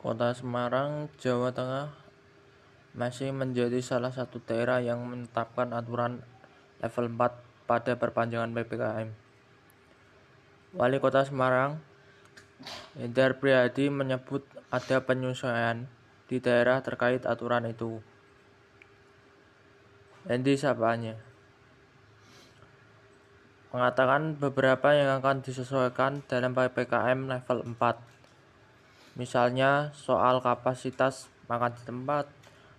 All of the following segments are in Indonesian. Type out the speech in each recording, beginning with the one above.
Kota Semarang, Jawa Tengah masih menjadi salah satu daerah yang menetapkan aturan level 4 pada perpanjangan PPKM. Wali Kota Semarang, Hendar Priyadi menyebut ada penyesuaian di daerah terkait aturan itu. Hendi Sapanya mengatakan beberapa yang akan disesuaikan dalam PPKM level 4. Misalnya soal kapasitas makan di tempat,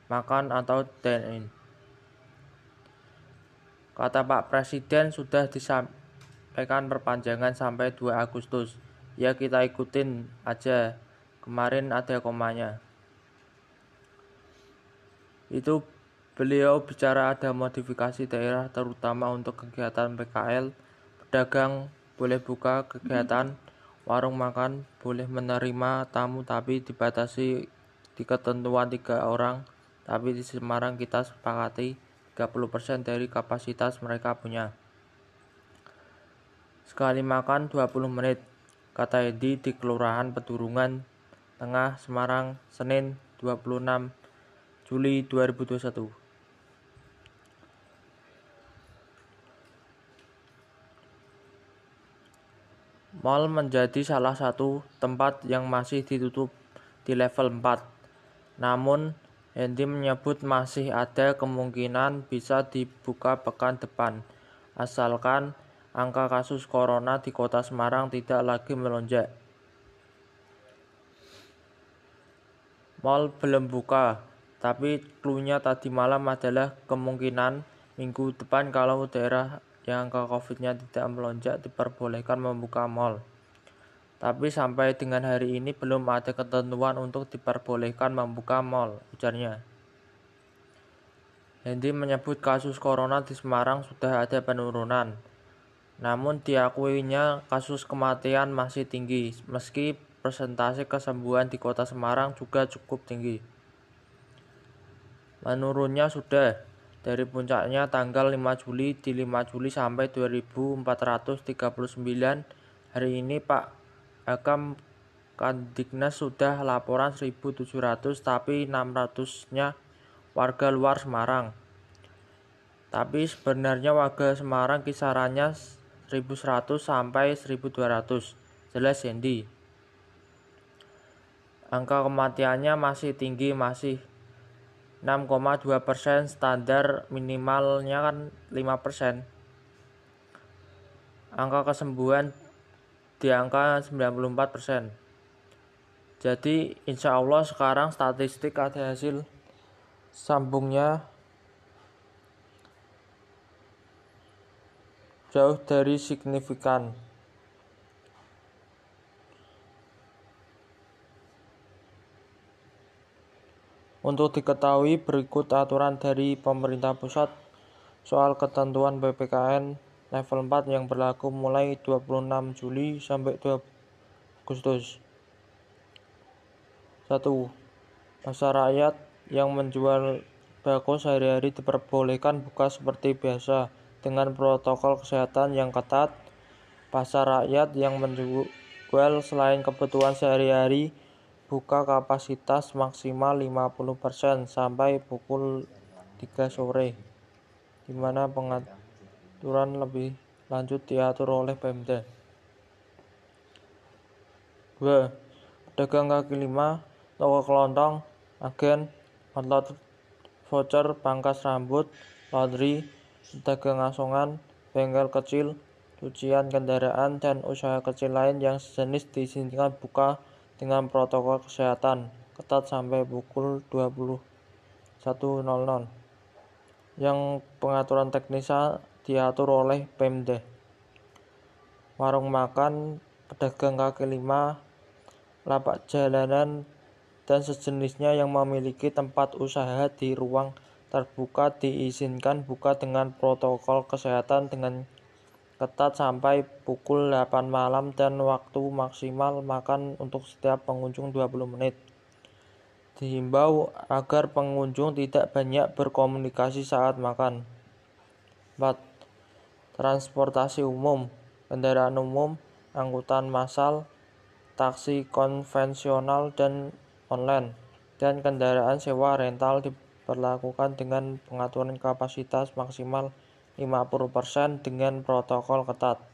makan atau dine-in. Kata Pak Presiden sudah disampaikan perpanjangan sampai 2 Agustus. Ya kita ikutin aja. Kemarin ada komanya. Itu beliau bicara ada modifikasi daerah terutama untuk kegiatan PKL, pedagang boleh buka kegiatan, warung makan boleh menerima tamu tapi dibatasi di ketentuan tiga orang tapi di Semarang kita sepakati 30% dari kapasitas mereka punya. Sekali makan 20 menit, kata Edi di Kelurahan Pedurungan Tengah Semarang, Senin 26 Juli 2021. Mall menjadi salah satu tempat yang masih ditutup di level 4. Namun, Hendy menyebut masih ada kemungkinan bisa dibuka pekan depan, asalkan angka kasus corona di kota Semarang tidak lagi melonjak. Mal belum buka, tapi klunya tadi malam adalah kemungkinan minggu depan kalau daerah yang angka COVID-nya tidak melonjak diperbolehkan membuka mal. Tapi sampai dengan hari ini belum ada ketentuan untuk diperbolehkan membuka mal, ujarnya. Hendy menyebut kasus corona di Semarang sudah ada penurunan. Namun diakuinya kasus kematian masih tinggi, meski persentase kesembuhan di kota Semarang juga cukup tinggi. Menurunnya sudah dari puncaknya tanggal 5 Juli di 5 Juli sampai 2439 hari ini Pak Hakam Kandiknas sudah laporan 1.700 tapi 600-nya warga luar Semarang. Tapi sebenarnya warga Semarang kisarannya 1.100 sampai 1.200. Jelas Sandy. Angka kematiannya masih tinggi, masih 6,2 persen standar minimalnya kan 5 persen. Angka kesembuhan di angka 94%. Jadi insya Allah sekarang statistik ada hasil sambungnya jauh dari signifikan. Untuk diketahui berikut aturan dari pemerintah pusat soal ketentuan PPKN level 4 yang berlaku mulai 26 Juli sampai 2 Agustus. 1. Pasar rakyat yang menjual bako sehari-hari diperbolehkan buka seperti biasa dengan protokol kesehatan yang ketat. Pasar rakyat yang menjual selain kebutuhan sehari-hari buka kapasitas maksimal 50% sampai pukul 3 sore di mana pengat aturan lebih lanjut diatur oleh Pemda. 2. Pedagang kaki lima, toko kelontong, agen, outlet voucher, pangkas rambut, laundry, pedagang asongan, bengkel kecil, cucian kendaraan, dan usaha kecil lain yang sejenis diizinkan buka dengan protokol kesehatan ketat sampai pukul 21.00 yang pengaturan teknisnya diatur oleh Pemda. Warung makan, pedagang kaki lima, lapak jalanan, dan sejenisnya yang memiliki tempat usaha di ruang terbuka diizinkan buka dengan protokol kesehatan dengan ketat sampai pukul 8 malam dan waktu maksimal makan untuk setiap pengunjung 20 menit. Dihimbau agar pengunjung tidak banyak berkomunikasi saat makan. 4 transportasi umum, kendaraan umum, angkutan massal, taksi konvensional, dan online, dan kendaraan sewa rental diberlakukan dengan pengaturan kapasitas maksimal 50% dengan protokol ketat.